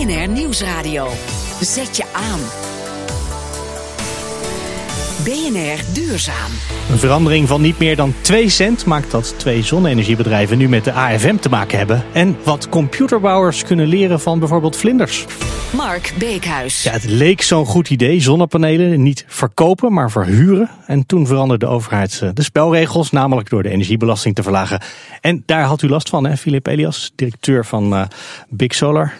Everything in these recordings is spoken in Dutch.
BNR Nieuwsradio. Zet je aan. BNR Duurzaam. Een verandering van niet meer dan 2 cent maakt dat twee zonne-energiebedrijven nu met de AFM te maken hebben. En wat computerbouwers kunnen leren van bijvoorbeeld vlinders. Mark Beekhuis. Ja, het leek zo'n goed idee, zonnepanelen niet verkopen, maar verhuren. En toen veranderde de overheid eh, de spelregels, namelijk door de energiebelasting te verlagen. En daar had u last van, hè, Filip Elias, directeur van uh, Big Solar.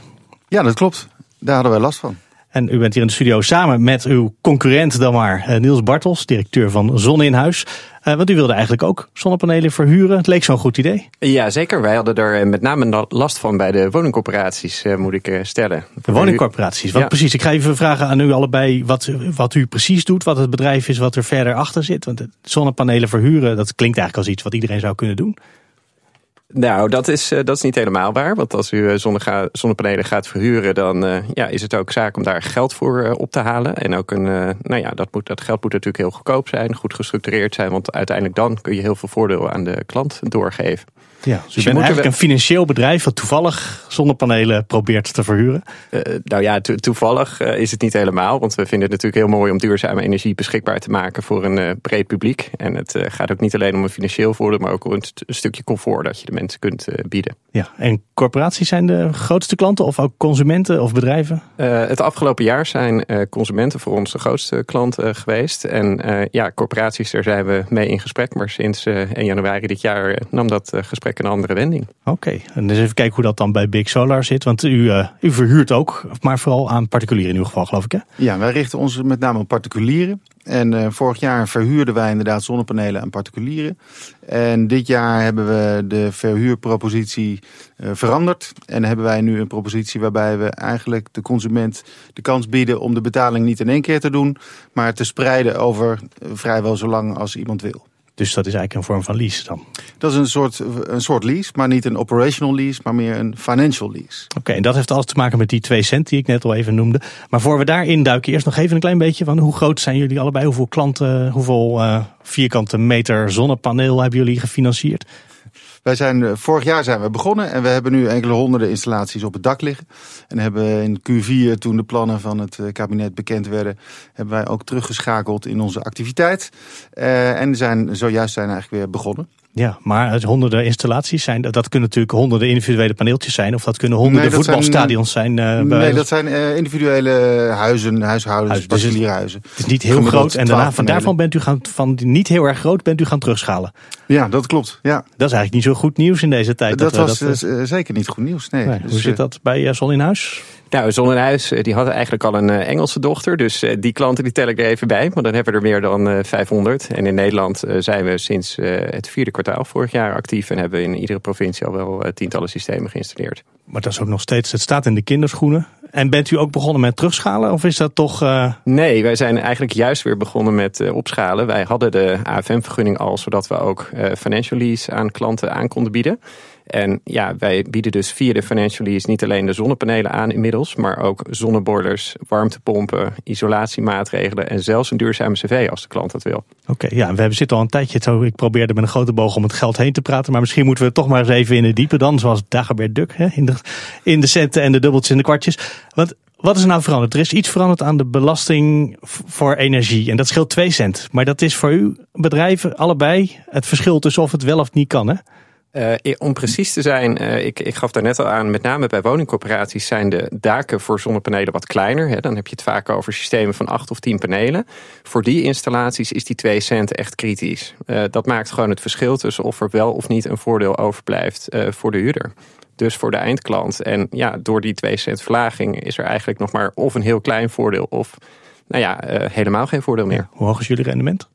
Ja, dat klopt. Daar hadden wij last van. En u bent hier in de studio samen met uw concurrent dan maar, eh, Niels Bartels, directeur van Zon in Huis. Uh, want u wilde eigenlijk ook zonnepanelen verhuren. Het leek zo'n goed idee. Ja, zeker. Wij hadden er met name last van bij de woningcorporaties, moet ik stellen. De woningcorporaties, wat precies? Ik ga even vragen aan u allebei wat, wat u precies doet, wat het bedrijf is wat er verder achter zit. Want zonnepanelen verhuren, dat klinkt eigenlijk als iets wat iedereen zou kunnen doen. Nou, dat is, uh, dat is niet helemaal waar. Want als u eh, zonne zonnepanelen gaat verhuren, dan uh, ja, is het ook zaak om daar geld voor op te halen. En ook een, nou ja, dat, moet, dat geld moet natuurlijk heel goedkoop zijn, goed gestructureerd zijn. Want uiteindelijk dan kun je heel veel voordeel aan de klant doorgeven. Ja, dus, je, bent eigenlijk een financieel bedrijf dat toevallig zonnepanelen probeert te verhuren? Uh, nou ja, toevallig uh, is het niet helemaal. Want we vinden het natuurlijk heel mooi om duurzame energie beschikbaar te maken voor een uh, breed publiek. En het gaat ook niet alleen om een financieel voordeel, maar ook om een, een stukje comfort dat je de mensen kunt bieden. Ja, en corporaties zijn de grootste klanten of ook consumenten of bedrijven? het afgelopen jaar zijn consumenten voor ons de grootste klanten geweest. En ja, corporaties, daar zijn we mee in gesprek. Maar sinds 1 januari dit jaar nam dat gesprek een andere wending. Oké, en dus even kijken hoe dat dan bij Big Solar zit. Want u, uh, u verhuurt ook, maar vooral aan particulieren in uw geval, geloof ik. Hè? Ja, wij richten ons met name op particulieren. En uh, vorig jaar verhuurden wij inderdaad zonnepanelen aan particulieren. En dit jaar hebben we de verhuurpropositie uh, veranderd. En hebben wij nu een propositie waarbij we eigenlijk de consument de kans bieden om de betaling niet in één keer te doen, maar te spreiden over vrijwel zo lang als iemand wil. Dus dat is eigenlijk een vorm van lease dan? Dat is een soort, een soort lease, maar niet een operational lease, maar meer een financial lease. Oké, en dat heeft alles te maken met die 2 cent die ik net al even noemde. Maar voor we daarin duiken, eerst nog even een klein beetje van hoe groot zijn jullie allebei? Hoeveel klanten, hoeveel uh, vierkante meter zonnepaneel hebben jullie gefinancierd? Wij zijn, eh, vorig jaar zijn we begonnen en we hebben nu enkele honderden installaties op het dak liggen. En hebben in Q4, toen de plannen van het eh, kabinet bekend werden, hebben wij ook teruggeschakeld in onze activiteit. Uh, en zijn zojuist zijn eigenlijk weer begonnen. Ja, maar honderden installaties zijn, dat kunnen natuurlijk honderden individuele paneeltjes zijn. Of dat kunnen honderden voetbalstadions zijn. zijn uh, nee, dat zijn uh, individuele huizen, huishoudens, Huis, particuliere huizen. Het is niet heel groot. En daarna, van daarvan bent u gaan, van niet heel erg groot, bent u gaan terugschalen. Ja, dat klopt. Ja. Dat is eigenlijk niet zo goed nieuws in deze tijd. Dat, dat was dat, uh, zeker niet goed nieuws. Nee. nee dus, hoe zit dat bij Zon in Huis? Nou, Zonnehuis die had eigenlijk al een Engelse dochter. Dus die klanten die tel ik er even bij. Maar dan hebben we er meer dan 500. En in Nederland zijn we sinds het vierde kwartaal vorig jaar actief. En hebben we in iedere provincie al wel tientallen systemen geïnstalleerd. Maar dat is ook nog steeds, het staat in de kinderschoenen. En bent u ook begonnen met terugschalen of is dat toch... Uh... Nee, wij zijn eigenlijk juist weer begonnen met uh, opschalen. Wij hadden de AFM-vergunning al, zodat we ook uh, financial lease aan klanten aan konden bieden. En ja, wij bieden dus via de financial lease niet alleen de zonnepanelen aan inmiddels, maar ook zonneboilers, warmtepompen, isolatiemaatregelen en zelfs een duurzame cv als de klant dat wil. Oké, ja, we hebben zitten al een tijdje. Zo, ik probeerde met een grote boog om het geld heen te praten, maar misschien moeten we toch maar eens even in de diepe dan, zoals Dagobert Duck, hè, in, de, in de centen en de dubbeltjes en de kwartjes. Want wat is er nou veranderd? Er is iets veranderd aan de belasting voor energie. En dat scheelt 2 cent. Maar dat is voor uw bedrijven allebei het verschil tussen of het wel of niet kan. Hè? Uh, om precies te zijn, uh, ik, ik gaf daar net al aan, met name bij woningcorporaties zijn de daken voor zonnepanelen wat kleiner. Hè. Dan heb je het vaak over systemen van 8 of 10 panelen. Voor die installaties is die 2 cent echt kritisch. Uh, dat maakt gewoon het verschil tussen of er wel of niet een voordeel overblijft voor de huurder. Dus voor de eindklant. En ja, door die 2 cent verlaging is er eigenlijk nog maar of een heel klein voordeel of nou ja, helemaal geen voordeel meer. hoe hoog is jullie rendement?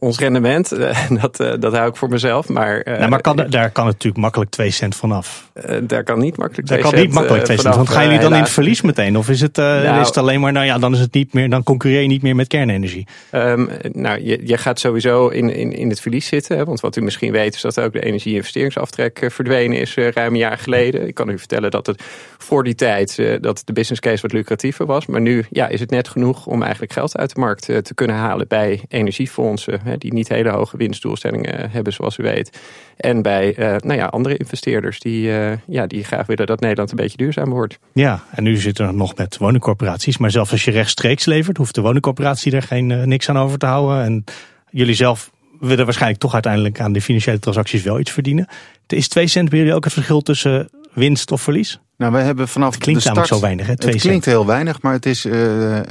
Ons rendement, eh, dat, eh, dat hou ik voor mezelf. Maar, uh, maar kan, daar kan natuurlijk makkelijk 2 cent vanaf. daar kan niet makkelijk 2 cent. Daar kan niet makkelijk 2 cent. Want gaan jullie dan in het verlies meteen? Of is het, nou, is het alleen maar, nou ja, dan is het niet meer, dan concurreer je niet meer met kernenergie? Um, nou, je, je gaat sowieso in, in, in het verlies zitten. Hè, want wat u misschien weet is dat ook de energie-investeringsaftrek verdwenen is ruim een jaar geleden. Ik kan u vertellen dat het voor die tijd dat de business case wat lucratiever was. Maar nu ja, is het net genoeg om eigenlijk geld uit de markt te kunnen halen bij energiefondsen die niet hele hoge winstdoelstellingen hebben, zoals u weet. En bij nou ja, andere investeerders die, ja, die graag willen dat Nederland een beetje duurzaam wordt. Ja, en nu zitten we nog met woningcorporaties. Maar zelfs als je rechtstreeks levert, hoeft de woningcorporatie er geen, niks aan over te houden. En jullie zelf willen waarschijnlijk toch uiteindelijk aan de financiële transacties wel iets verdienen. Is 2 cent bij jullie ook het verschil tussen winst of verlies? Nou, we hebben vanaf het klinkt de start, zo weinig, hè? het klinkt heel weinig, maar het is uh, uh,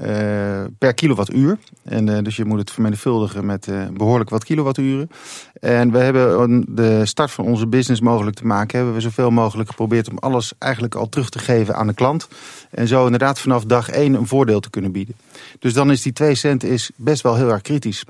per kilowattuur. En uh, dus je moet het vermenigvuldigen met behoorlijk wat kilowatturen. En we hebben de start van onze business mogelijk te maken, hebben we zoveel mogelijk geprobeerd om alles eigenlijk al terug te geven aan de klant. En zo inderdaad vanaf dag één een voordeel te kunnen bieden. Dus dan is die 2 cent is best wel heel erg kritisch.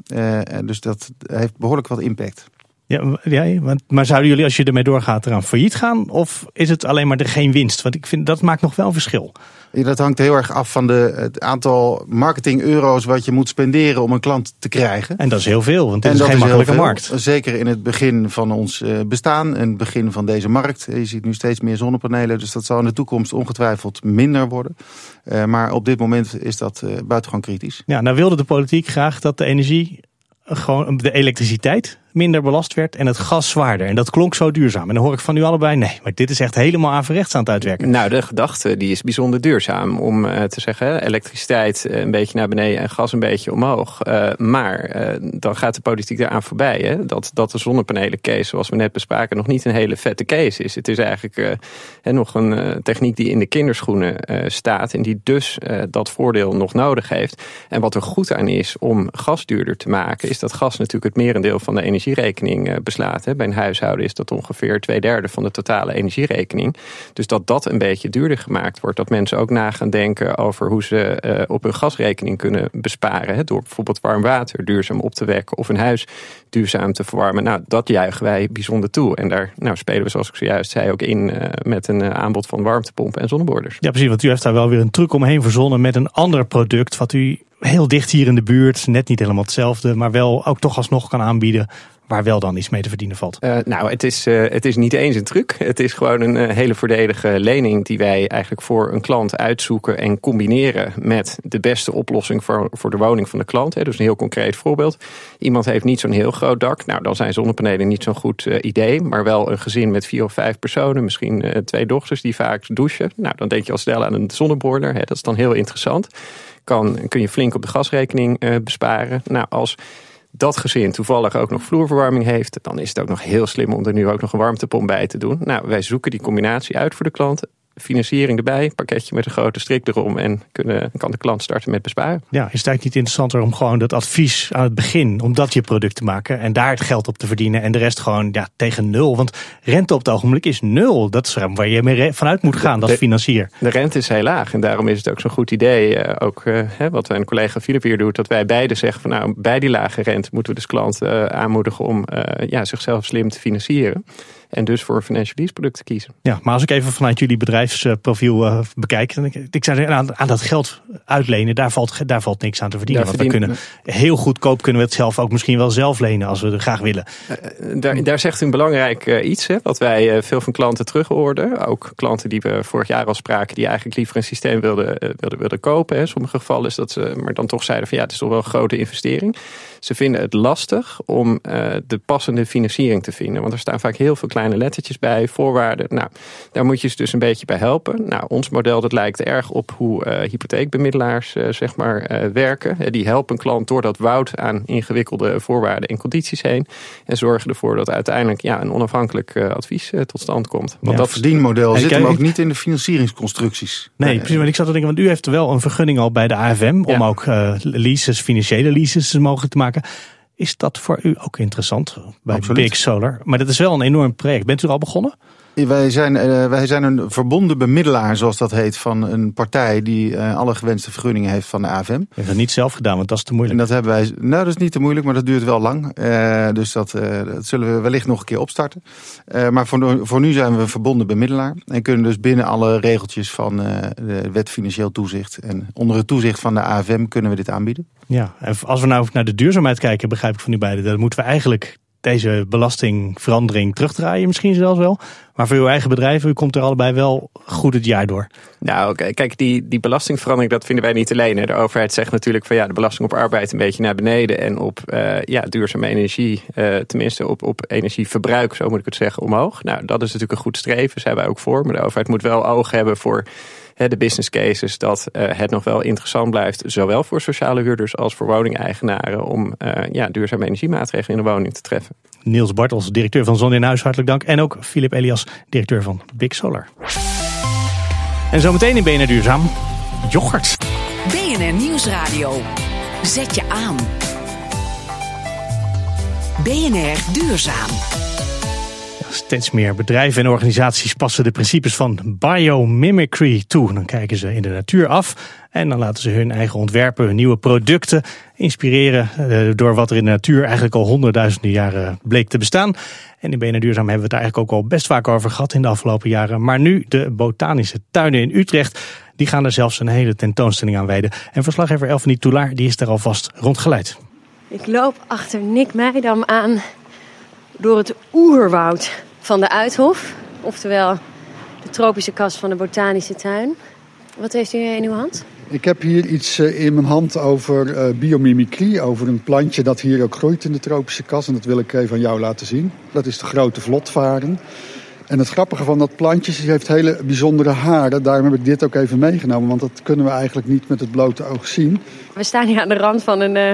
dus dat heeft behoorlijk wat impact. Ja, ja, maar zouden jullie als je ermee doorgaat eraan failliet gaan? Of is het alleen maar er geen winst? Want ik vind dat maakt nog wel verschil. Ja, dat hangt heel erg af van de, het aantal marketing euro's wat je moet spenderen om een klant te krijgen. En dat is heel veel, want het is geen makkelijke markt. Zeker in het begin van ons eh, bestaan en het begin van deze markt. Je ziet nu steeds meer zonnepanelen, dus dat zal in de toekomst ongetwijfeld minder worden. Uh, maar op dit moment is dat uh, buitengewoon kritisch. Ja, nou wilde de politiek graag dat de energie gewoon de elektriciteit minder belast werd en het gas zwaarder. En dat klonk zo duurzaam. En dan hoor ik van u allebei, nee, maar dit is echt helemaal averechts aan het uitwerken. Nou, de gedachte die is bijzonder duurzaam. Om uh, te zeggen, elektriciteit eh, een beetje naar beneden en gas een beetje omhoog. Uh, maar dan gaat de politiek eraan voorbij. Hè? Dat, dat de zonnepanelen case, zoals we net bespraken, nog niet een hele vette case is. Het is eigenlijk nog een techniek die in de kinderschoenen staat. En die dus dat voordeel nog nodig heeft. En wat er goed aan is om gas duurder te maken, is dat gas natuurlijk het merendeel van de energie energierekening eh, beslaat. Bij een huishouden is dat ongeveer twee derde van de totale energierekening. Dus dat dat een beetje duurder gemaakt wordt. Dat mensen ook na gaan denken over hoe ze eh, op hun gasrekening kunnen besparen. Door bijvoorbeeld warm water duurzaam op te wekken of een huis duurzaam te verwarmen. Nou, dat juichen wij bijzonder toe. En daar nou, spelen we, zoals ik zojuist zei, ook in uh, met een aanbod van warmtepompen en zonneborders. Ja, precies. Want u heeft daar wel weer een truc omheen verzonnen met een ander product wat u heel dicht hier in de buurt, net niet helemaal hetzelfde, maar wel ook toch alsnog kan aanbieden waar wel dan iets mee te verdienen valt? Uh, nou, het is, uh, het is niet eens een truc. Het is gewoon een uh, hele voordelige lening die wij eigenlijk voor een klant uitzoeken en combineren met de beste oplossing voor, voor de woning van de klant. Hè. Dus een heel concreet voorbeeld. Iemand heeft niet zo'n heel groot dak. Nou, dan zijn zonnepanelen niet zo'n goed idee. Maar wel een gezin met vier of vijf personen, misschien twee dochters die vaak douchen. Nou, dan denk je al snel aan een zonneboiler. Hè. Dat is dan heel interessant. Kan, kun je flink op de gasrekening besparen. Nou, als dat gezin toevallig ook nog vloerverwarming heeft, dan is het ook nog heel slim om er nu ook nog een warmtepomp bij te doen. Nou, wij zoeken die combinatie uit voor de klant financiering erbij, pakketje met een grote strik erom en kunnen, kan de klant starten met besparen. Ja, is het eigenlijk niet interessanter om gewoon dat advies aan het begin, om dat je product te maken en daar het geld op te verdienen en de rest gewoon ja, tegen nul? Want rente op het ogenblik is nul. Dat is waar je mee vanuit moet gaan als financier. De rente is heel laag en daarom is het ook zo'n goed idee, uh, ook uh, wat een collega Philip hier doet, dat wij beide zeggen van nou, bij die lage rente moeten we dus klanten uh, aanmoedigen om ja, zichzelf slim te financieren. En dus voor financial lease producten kiezen. Ja, maar als ik even vanuit jullie bedrijfsprofiel uh, bekijk. Dan ik, ik zou zeggen, aan, aan, dat geld uitlenen, daar valt, daar valt niks aan te verdienen. want we kunnen heel goedkoop kunnen we het zelf ook misschien wel zelf lenen als we er graag willen. Uh, daar, daar zegt u een belangrijk uh, iets, hè, wat wij veel van klanten terughoorden. Ook klanten die we vorig jaar al spraken, die eigenlijk liever een systeem wilden, wilden, wilden kopen. In sommige gevallen is dat ze, maar dan toch zeiden van ja, het is toch wel een grote investering. Ze vinden het lastig om de passende financiering te vinden. Want er staan vaak heel veel kleine lettertjes bij, voorwaarden. Nou, daar moet je ze dus een beetje bij helpen. Nou, ons model dat lijkt erg op hoe uh, hypotheekbemiddelaars uh, zeg maar, uh, werken. die helpen een klant door dat woud aan ingewikkelde voorwaarden en condities heen. En zorgen ervoor dat uiteindelijk ja, een onafhankelijk advies tot stand komt. Want ja, dat verdienmodel zit hem ook niet in de financieringsconstructies. Nee, precies. Maar ik zat te denken, want u heeft wel een vergunning al bij de AFM om ook leases, financiële leases mogelijk te maken. Is dat voor u ook interessant bij Absoluut. Big Solar? Maar dat is wel een enorm project. Bent u er al begonnen? Wij zijn, uh, wij zijn een verbonden bemiddelaar, zoals dat heet, van een partij die uh, alle gewenste vergunningen heeft van de AFM. Je hebt dat niet zelf gedaan, want dat is te moeilijk. En dat hebben wij. Nou, dat is niet te moeilijk, maar dat duurt wel lang. Uh, dus dat, dat, zullen we wellicht nog een keer opstarten. maar voor, voor nu zijn we een verbonden bemiddelaar. En kunnen dus binnen alle regeltjes van de wet financieel toezicht en onder het toezicht van de AFM kunnen we dit aanbieden. Ja, en als we nou naar de duurzaamheid kijken, begrijp ik van u beiden, dan moeten we eigenlijk deze belastingverandering terugdraaien misschien zelfs wel. Maar voor uw eigen bedrijf, u komt er allebei wel goed het jaar door. Nou, kijk, die, die belastingverandering, dat vinden wij niet alleen. Hè. De overheid zegt natuurlijk van ja, de belasting op arbeid een beetje naar beneden en op uh, ja, duurzame energie, uh, tenminste op, op energieverbruik, zo moet ik het zeggen, omhoog. Nou, dat is natuurlijk een goed streven, zijn wij ook voor. Maar de overheid moet wel oog hebben voor de business cases dat uh, het nog wel interessant blijft, zowel voor sociale huurders als voor woningeigenaren, om ja, duurzame energiemaatregelen in de woning te treffen. Niels Bartels, directeur van Zon in Huis, hartelijk dank. En ook Filip Elias, directeur van Big Solar. En zometeen in BNR Duurzaam, yoghurt. BNR Nieuwsradio. Zet je aan. BNR Duurzaam. Steeds meer bedrijven en organisaties passen de principes van biomimicry toe. Dan kijken ze in de natuur af en dan laten ze hun eigen ontwerpen, nieuwe producten inspireren eh, door wat er in de natuur eigenlijk al honderdduizenden jaren bleek te bestaan. En in BNR Duurzaam hebben we het eigenlijk ook al best vaak over gehad in de afgelopen jaren. Maar nu de botanische tuinen in Utrecht, die gaan er zelfs een hele tentoonstelling aan wijden. En verslaggever Elfanie Toulaar, die is daar alvast rondgeleid. Ik loop achter Nick Meidam aan door het oerwoud van de Uithof. Oftewel de tropische kas van de botanische tuin. Wat heeft u in uw hand? Ik heb hier iets eh, in mijn hand over uh, biomimicry, over een plantje dat hier ook groeit in de tropische kas. En dat wil ik even aan jou laten zien. Dat is de grote vlotvaren. En het grappige van dat plantje is, hij heeft hele bijzondere haren. Daarom heb ik dit ook even meegenomen, want dat kunnen we eigenlijk niet met het blote oog zien. We staan hier aan de rand van een uh,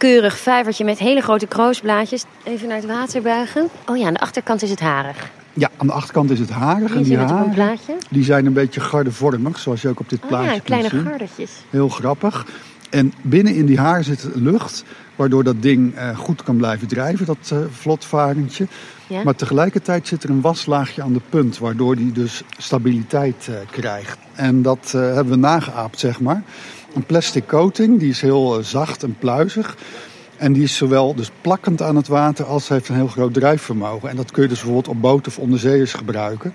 keurig vijvertje met hele grote kroosblaadjes. Even naar het water buigen. Oh ja, aan de achterkant is het harig. Ja, aan de achterkant is het harig. en die haren die zijn een beetje gardevormig, zoals je ook op dit plaatje oh, ja, kleine kunt zien. Heel grappig. En binnen in die haren zit lucht, waardoor dat ding uh, goed kan blijven drijven, dat uh, vlotvarentje. Ja? Maar tegelijkertijd zit er een waslaagje aan de punt, waardoor die dus stabiliteit uh, krijgt. En dat hebben we nageaapt, zeg maar. Een plastic coating, die is heel zacht en pluizig. En die is zowel dus plakkend aan het water als heeft een heel groot drijfvermogen. En dat kun je dus bijvoorbeeld op boten of onderzeeërs gebruiken.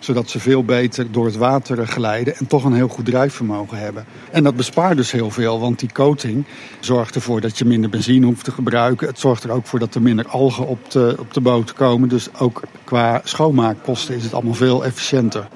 Zodat ze veel beter door het water glijden en toch een heel goed drijfvermogen hebben. En dat bespaart dus heel veel, want die coating zorgt ervoor dat je minder benzine hoeft te gebruiken. Het zorgt er ook voor dat er minder algen op de, op de boot komen. Dus ook qua schoonmaakkosten is het allemaal veel efficiënter.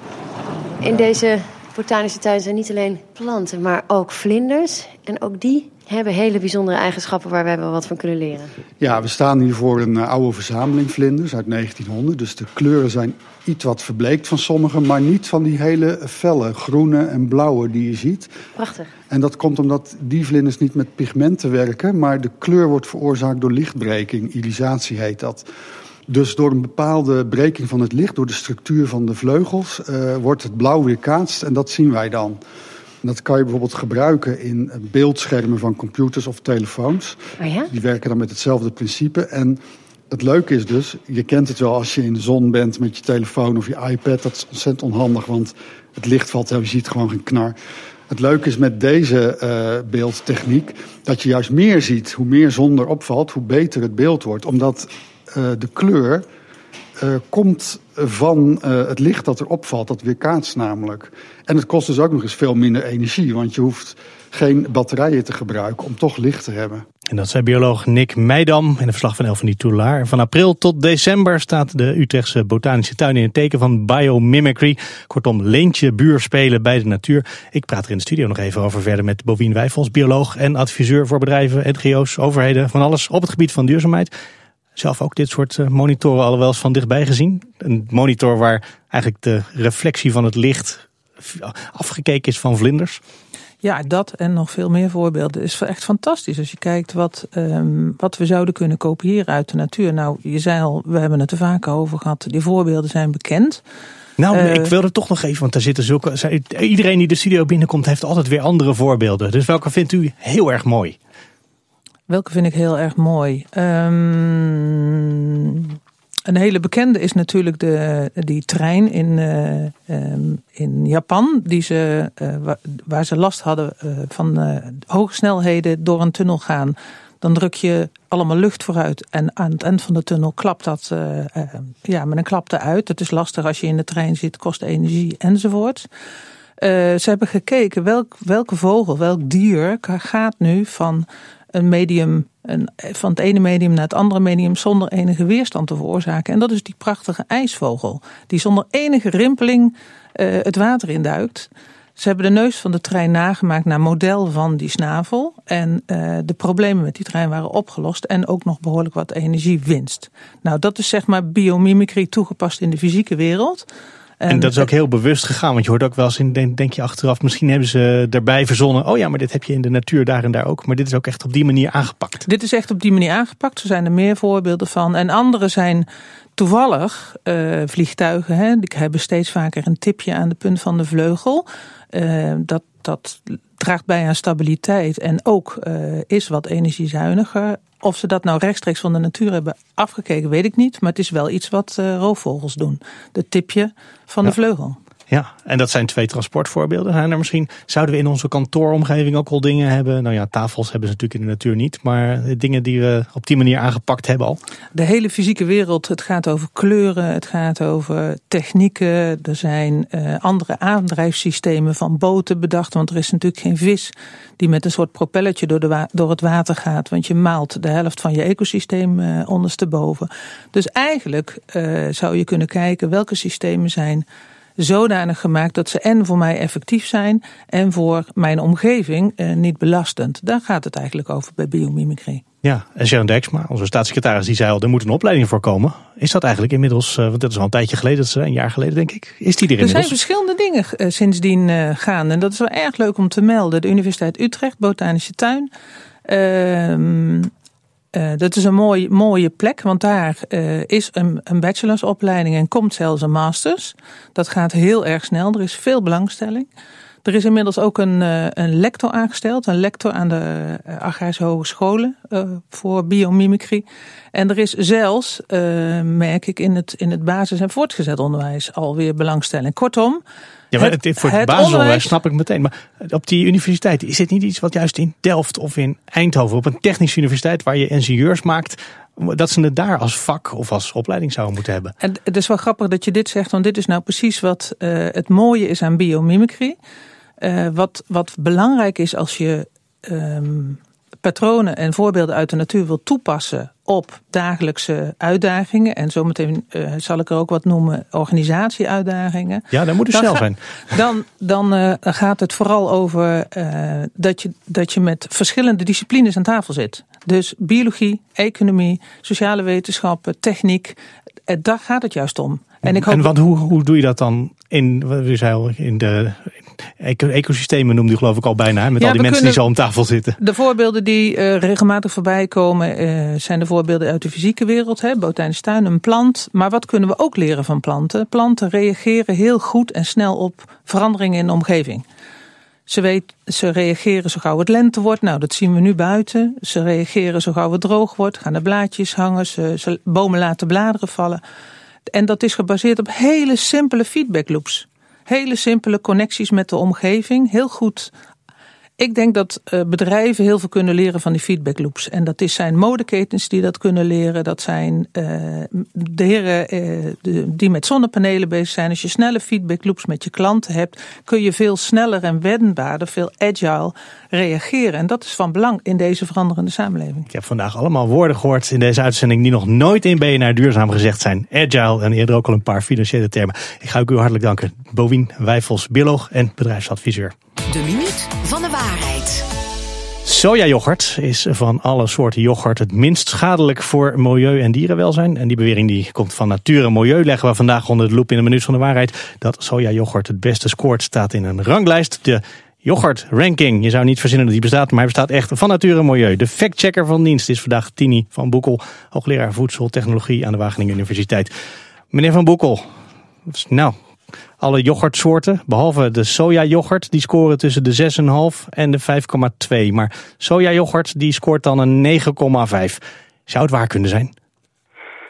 In deze botanische tuin zijn niet alleen planten, maar ook vlinders. En ook die hebben hele bijzondere eigenschappen waar wij wel wat van kunnen leren. Ja, we staan hier voor een eh, oude verzameling vlinders uit 1900. Dus de kleuren zijn iets wat verbleekt van sommige, maar niet van die hele felle groene en blauwe die je ziet. Prachtig. En dat komt omdat die vlinders niet met pigmenten werken, maar de kleur wordt veroorzaakt door lichtbreking. Irisatie heet dat. Dus door een bepaalde breking van het licht, door de structuur van de vleugels, uh, wordt het blauw weerkaatst en dat zien wij dan. dat kan je bijvoorbeeld gebruiken in beeldschermen van computers of telefoons. Oh ja? Die werken dan met hetzelfde principe. En het leuke is dus, je kent het wel als je in de zon bent met je telefoon of je iPad. Dat is ontzettend onhandig, want het licht valt, je ziet gewoon geen knar. Het leuke is met deze uh, beeldtechniek dat je juist meer ziet. Hoe meer zon erop valt, hoe beter het beeld wordt. Omdat de kleur uh, komt van uh, het licht dat erop valt. Dat weerkaatst namelijk. En het kost dus ook nog eens veel minder energie. Want je hoeft geen batterijen te gebruiken om toch licht te hebben. En dat zei bioloog Nick Meidam in een verslag van Elfanie Toulaar. Van april tot december staat de Utrechtse botanische tuin in het teken van biomimicry. Kortom, leentje buurspelen bij de natuur. Ik praat er in de studio nog even over verder met Bovien Wijfels, bioloog en adviseur voor bedrijven, NGO's, overheden, van alles op het gebied van duurzaamheid zelf ook dit soort eh, monitoren al wel eens van dichtbij gezien? Een monitor waar eigenlijk de reflectie van het licht afgekeken is van vlinders? Ja, dat en nog veel meer voorbeelden is echt fantastisch. Als je kijkt wat, um, wat we zouden kunnen kopiëren uit de natuur. Nou, je zei al, we hebben het er vaak over gehad. Die voorbeelden zijn bekend. Nou, uh, ik wilde toch nog even, want daar zitten zulke. Iedereen die de studio binnenkomt, heeft altijd weer andere voorbeelden. Dus welke vindt u heel erg mooi? Welke vind ik heel erg mooi? Um, een hele bekende is natuurlijk de, die trein in, uh, um, in Japan. Die ze, uh, waar ze last hadden uh, van hoge snelheden door een tunnel gaan. Dan druk je allemaal lucht vooruit en aan het eind van de tunnel klapt dat ja, met een klap eruit. Het is lastig als je in de trein zit, kost energie enzovoort. ze hebben gekeken welk, welke vogel, welk dier gaat nu van een medium van het ene medium naar het andere medium zonder enige weerstand te veroorzaken. En dat is die prachtige ijsvogel, die zonder enige rimpeling uh, het water induikt. Ze hebben de neus van de trein nagemaakt naar model van die snavel. En uh, de problemen met die trein waren opgelost. En ook nog behoorlijk wat energiewinst. Nou, dat is zeg maar biomimicry toegepast in de fysieke wereld. En, dat is ook heel bewust gegaan. Want je hoort ook wel eens in, denk, denk je achteraf, misschien hebben ze daarbij verzonnen. Oh ja, maar dit heb je in de natuur daar en daar ook. Maar dit is ook echt op die manier aangepakt. Dit is echt op die manier aangepakt. Er zijn er meer voorbeelden van. En andere zijn toevallig uh, vliegtuigen. Hè, die hebben steeds vaker een tipje aan de punt van de vleugel. Uh, dat, dat draagt bij aan stabiliteit en ook uh, is wat energiezuiniger. Of ze dat nou rechtstreeks van de natuur hebben afgekeken, weet ik niet. Maar het is wel iets wat uh, roofvogels doen. De tipje van de vleugel. Ja, en dat zijn twee transportvoorbeelden. Zijn er misschien, zouden we in onze kantooromgeving ook al dingen hebben? Nou ja, tafels hebben ze natuurlijk in de natuur niet. Maar dingen die we op die manier aangepakt hebben al. De hele fysieke wereld, het gaat over kleuren, het gaat over technieken. Er zijn uh, andere aandrijfsystemen van boten bedacht. Want er is natuurlijk geen vis die met een soort propelletje door, de door het water gaat. Want je maalt de helft van je ecosysteem uh, ondersteboven. Dus eigenlijk uh, zou je kunnen kijken welke systemen zijn zodanig gemaakt dat ze en voor mij effectief zijn en voor mijn omgeving eh, niet belastend. Daar gaat het eigenlijk over bij biomimicry. Ja, en Sharon Dijksma, onze staatssecretaris, die zei al, er moet een opleiding voor komen. Is dat eigenlijk inmiddels, uh, want dat is al een tijdje geleden, dat is een jaar geleden denk ik, is die er inmiddels? Er zijn verschillende dingen uh, sindsdien uh, gaan en dat is wel erg leuk om te melden. De Universiteit Utrecht, Botanische Tuin, ehm, uh, dat is een mooie, mooie plek, want daar uh, is een, een bachelorsopleiding en komt zelfs een masters. Dat gaat heel erg snel, er is veel belangstelling. Er is inmiddels ook een, uh, een lector aangesteld, een lector aan de Agrarische Hogescholen voor biomimicry. En er is zelfs, merk ik, in het, in het basis- en voortgezet onderwijs alweer belangstelling. Kortom, ja, maar het, voor het, het basisonderwijs snap ik meteen. Maar op die universiteit, is het niet iets wat juist in Delft of in Eindhoven, op een technische universiteit waar je ingenieurs maakt, dat ze het daar als vak of als opleiding zouden moeten hebben? En het is wel grappig dat je dit zegt, want dit is nou precies wat uh, het mooie is aan biomimicry. Uh, wat, wat belangrijk is als je um, patronen en voorbeelden uit de natuur wil toepassen op dagelijkse uitdagingen. En zometeen uh, zal ik er ook wat noemen, organisatieuitdagingen. Ja, dat moet dus snel zijn. Dan, dan uh, gaat het vooral over uh, dat, je, dat je met verschillende disciplines aan tafel zit. Dus biologie, economie, sociale wetenschappen, techniek. Daar gaat het juist om. En, ik hoop en wat, hoe, hoe doe je dat dan in, in de ecosystemen noemde u geloof ik al bijna, met ja, al die mensen die zo om tafel zitten. De voorbeelden die uh, regelmatig voorbij komen uh, zijn de voorbeelden uit de fysieke wereld. Hè, botanische tuin, een plant. Maar wat kunnen we ook leren van planten? Planten reageren heel goed en snel op veranderingen in de omgeving. Ze, weet, ze reageren zo gauw het lente wordt. Nou, dat zien we nu buiten. Ze reageren zo gauw het droog wordt. Gaan de blaadjes hangen. Ze, ze bomen laten bladeren vallen. En dat is gebaseerd op hele simpele feedback loops. Hele simpele connecties met de omgeving. Heel goed ik denk dat uh, bedrijven heel veel kunnen leren van die feedback loops. En dat is zijn modeketens die dat kunnen leren. Dat zijn uh, de heren uh, de, die met zonnepanelen bezig zijn. Als je snelle feedback loops met je klanten hebt, kun je veel sneller en wendbaarder, veel agile reageren. En dat is van belang in deze veranderende samenleving. Ik heb vandaag allemaal woorden gehoord in deze uitzending die nog nooit in BNR Duurzaam gezegd zijn. Agile en eerder ook al een paar financiële termen. Ik ga u hartelijk danken. Bovien Wijfels, bioloog en bedrijfsadviseur. De minuut van. Sojayoghurt is van alle soorten yoghurt het minst schadelijk voor milieu en dierenwelzijn. En die bewering die komt van natuur en milieu. Leggen we vandaag onder de loep in de minuut van de waarheid. Dat sojayoghurt het beste scoort staat in een ranglijst. De yoghurt ranking. Je zou niet verzinnen dat die bestaat, maar hij bestaat echt van natuur en milieu. De factchecker van dienst is vandaag Tini van Boekel, hoogleraar voedseltechnologie aan de Wageningen Universiteit. Meneer van Boekel, nou, alle yoghurtsoorten, behalve de sojayoghurt, die scoren tussen de 6,5 en de 5,2. Maar sojayoghurt die scoort dan een 9,5. Zou het waar kunnen zijn?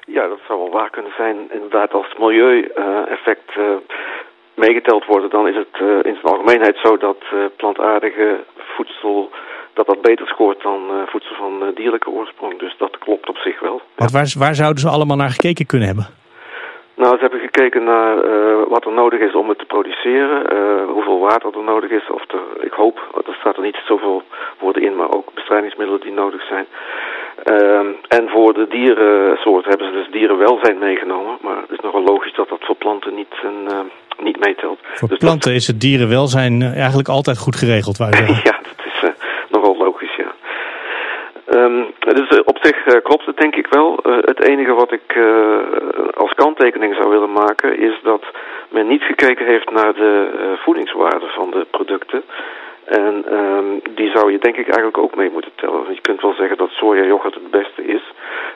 Ja, dat zou wel waar kunnen zijn. Inderdaad, als het milieueffect uh, meegeteld wordt, dan is het uh, in zijn algemeenheid zo dat uh, plantaardige voedsel dat dat beter scoort dan voedsel van dierlijke oorsprong. Dus dat klopt op zich wel. Want waar, waar zouden ze allemaal naar gekeken kunnen hebben? Nou, ze hebben gekeken naar uh, wat er nodig is om het te produceren, uh, hoeveel water er nodig is. Of er, ik hoop, er staat er niet zoveel woorden in, maar ook bestrijdingsmiddelen die nodig zijn. Ehm, en voor de dierensoort hebben ze dus dierenwelzijn meegenomen. Maar het is nogal logisch dat dat voor planten niet, een, uh, niet meetelt. Voor dus planten is het dierenwelzijn eh, eigenlijk altijd goed geregeld, wou je ja, dat is uh, nogal logisch, ja. Um, dus op zich klopt het denk ik wel. het enige wat ik als kanttekening zou willen maken is dat men niet gekeken heeft naar de voedingswaarde van de producten. En um, die zou je denk ik eigenlijk ook mee moeten tellen. Je kunt wel zeggen dat sojayoghurt het beste is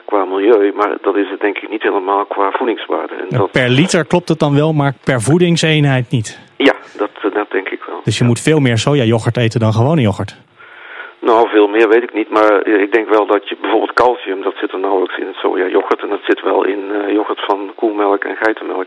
qua milieu, maar dat is het denk ik niet helemaal qua voedingswaarde. En dat... Per liter klopt het dan wel, maar per voedingseenheid niet? Ja, dat, dat denk ik wel. Dus je moet veel meer sojayoghurt eten dan gewone yoghurt? Nou, veel meer weet ik niet, maar ik denk wel dat je bijvoorbeeld calcium, dat zit er nauwelijks in het sojayoghurt en dat zit wel in uh, yoghurt van koelmelk en geitenmelk.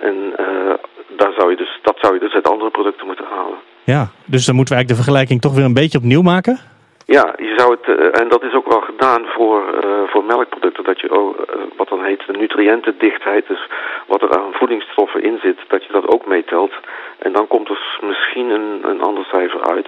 En uh, daar zou je dus, dat zou je dus uit andere producten moeten halen. Ja, dus dan moeten we eigenlijk de vergelijking toch weer een beetje opnieuw maken? Ja, je zou het, uh, en dat is ook wel gedaan voor, voor melkproducten, dat je ook, wat dan heet de nutriëntendichtheid, dus wat er aan voedingsstoffen in zit, dat je dat ook meetelt. En dan komt er misschien een, een ander cijfer uit.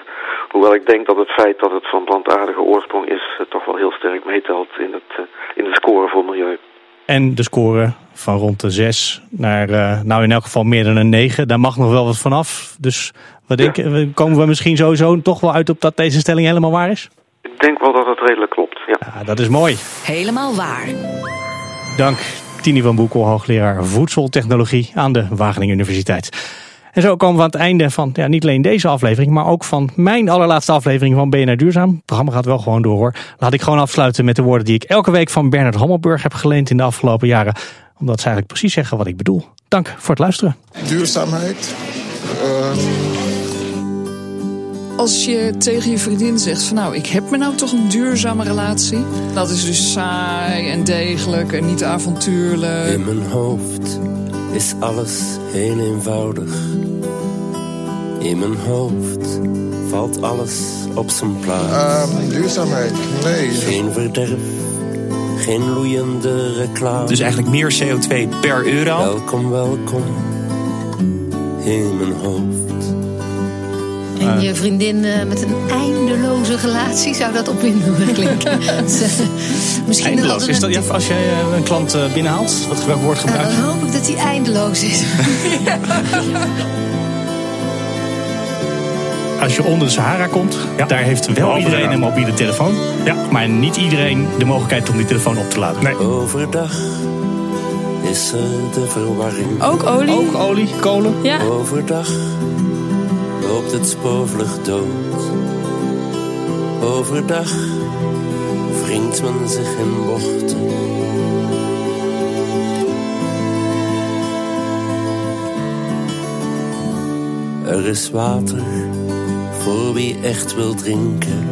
Hoewel ik denk dat het feit dat het van plantaardige oorsprong is, toch wel heel sterk meetelt in, het, in de score voor milieu. En de score van rond de 6 naar, nou in elk geval meer dan een 9, daar mag nog wel wat vanaf. Dus wat denk, ja. komen we misschien sowieso toch wel uit op dat deze stelling helemaal waar is? Ik denk wel dat het redelijk klopt, ja. ja dat is mooi. Helemaal waar. Dank Tini van Boekel, hoogleraar voedseltechnologie aan de Wageningen Universiteit. En zo komen we aan het einde van ja, niet alleen deze aflevering, maar ook van mijn allerlaatste aflevering van BNR Duurzaam. Het programma gaat wel gewoon door hoor. Laat ik gewoon afsluiten met de woorden die ik elke week van Bernard Hammelburg heb geleend in de afgelopen jaren. Omdat ze eigenlijk precies zeggen wat ik bedoel. Dank voor het luisteren. Duurzaamheid. Uh als je tegen je vriendin zegt van nou, ik heb me nou toch een duurzame relatie. Dat is dus saai en degelijk en niet avontuurlijk. In mijn hoofd is alles heel eenvoudig. In mijn hoofd valt alles op zijn plaats. Uh, duurzaamheid, nee. Geen verderf, geen loeiende reclame. Dus eigenlijk meer CO2 per euro. Welkom, welkom in mijn hoofd. En je vriendin uh, met een eindeloze relatie, zou dat opwindend klinken? Misschien Eindeloos. Is dat, ja, als jij uh, een klant uh, binnenhaalt, wat welk woord gebruik je? dan hoop ik dat hij eindeloos is. Als je onder de Sahara komt, ja. daar heeft wel iedereen een mobiele telefoon. Ja. Maar niet iedereen de mogelijkheid om die telefoon op te laden. Nee. Overdag is er de verwarring. Ook olie? Ook olie, kolen. Ja. Overdag loopt het spoorvlucht dood. Overdag wringt men zich in bochten. Er is water voor wie echt wil drinken.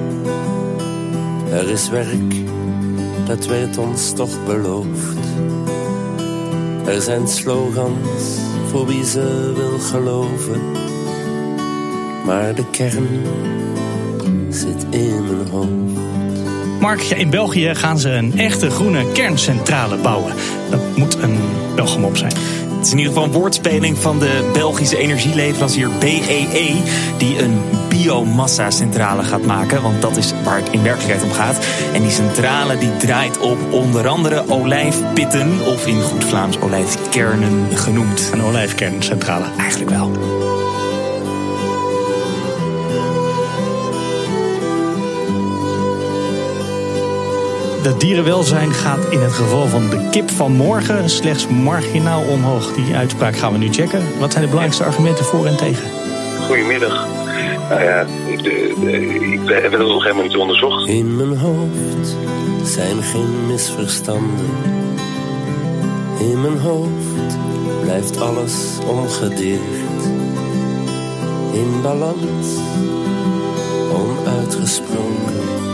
Er is werk, dat werd ons toch beloofd. Er zijn slogans voor wie ze wil geloven maar de kern zit in mijn hoofd. Mark, in België gaan ze een echte groene kerncentrale bouwen. Dat moet een Belgum op zijn. Het is in ieder geval een woordspeling van de Belgische energieleverancier BEE... E, die een biomassa-centrale gaat maken. Want dat is waar het in werkelijkheid om gaat. En die centrale die draait op onder andere olijfpitten... of in goed Vlaams olijfkernen genoemd. Een olijfkerncentrale. Eigenlijk wel. Het dierenwelzijn gaat in het geval van de kip van morgen slechts marginaal omhoog. Die uitspraak gaan we nu checken. Wat zijn de belangrijkste argumenten voor en tegen? Goedemiddag. Nou ja, de, de, ik heb het nog helemaal niet onderzocht. In mijn hoofd zijn geen misverstanden. In mijn hoofd blijft alles ongedeerd. In balans, onuitgesproken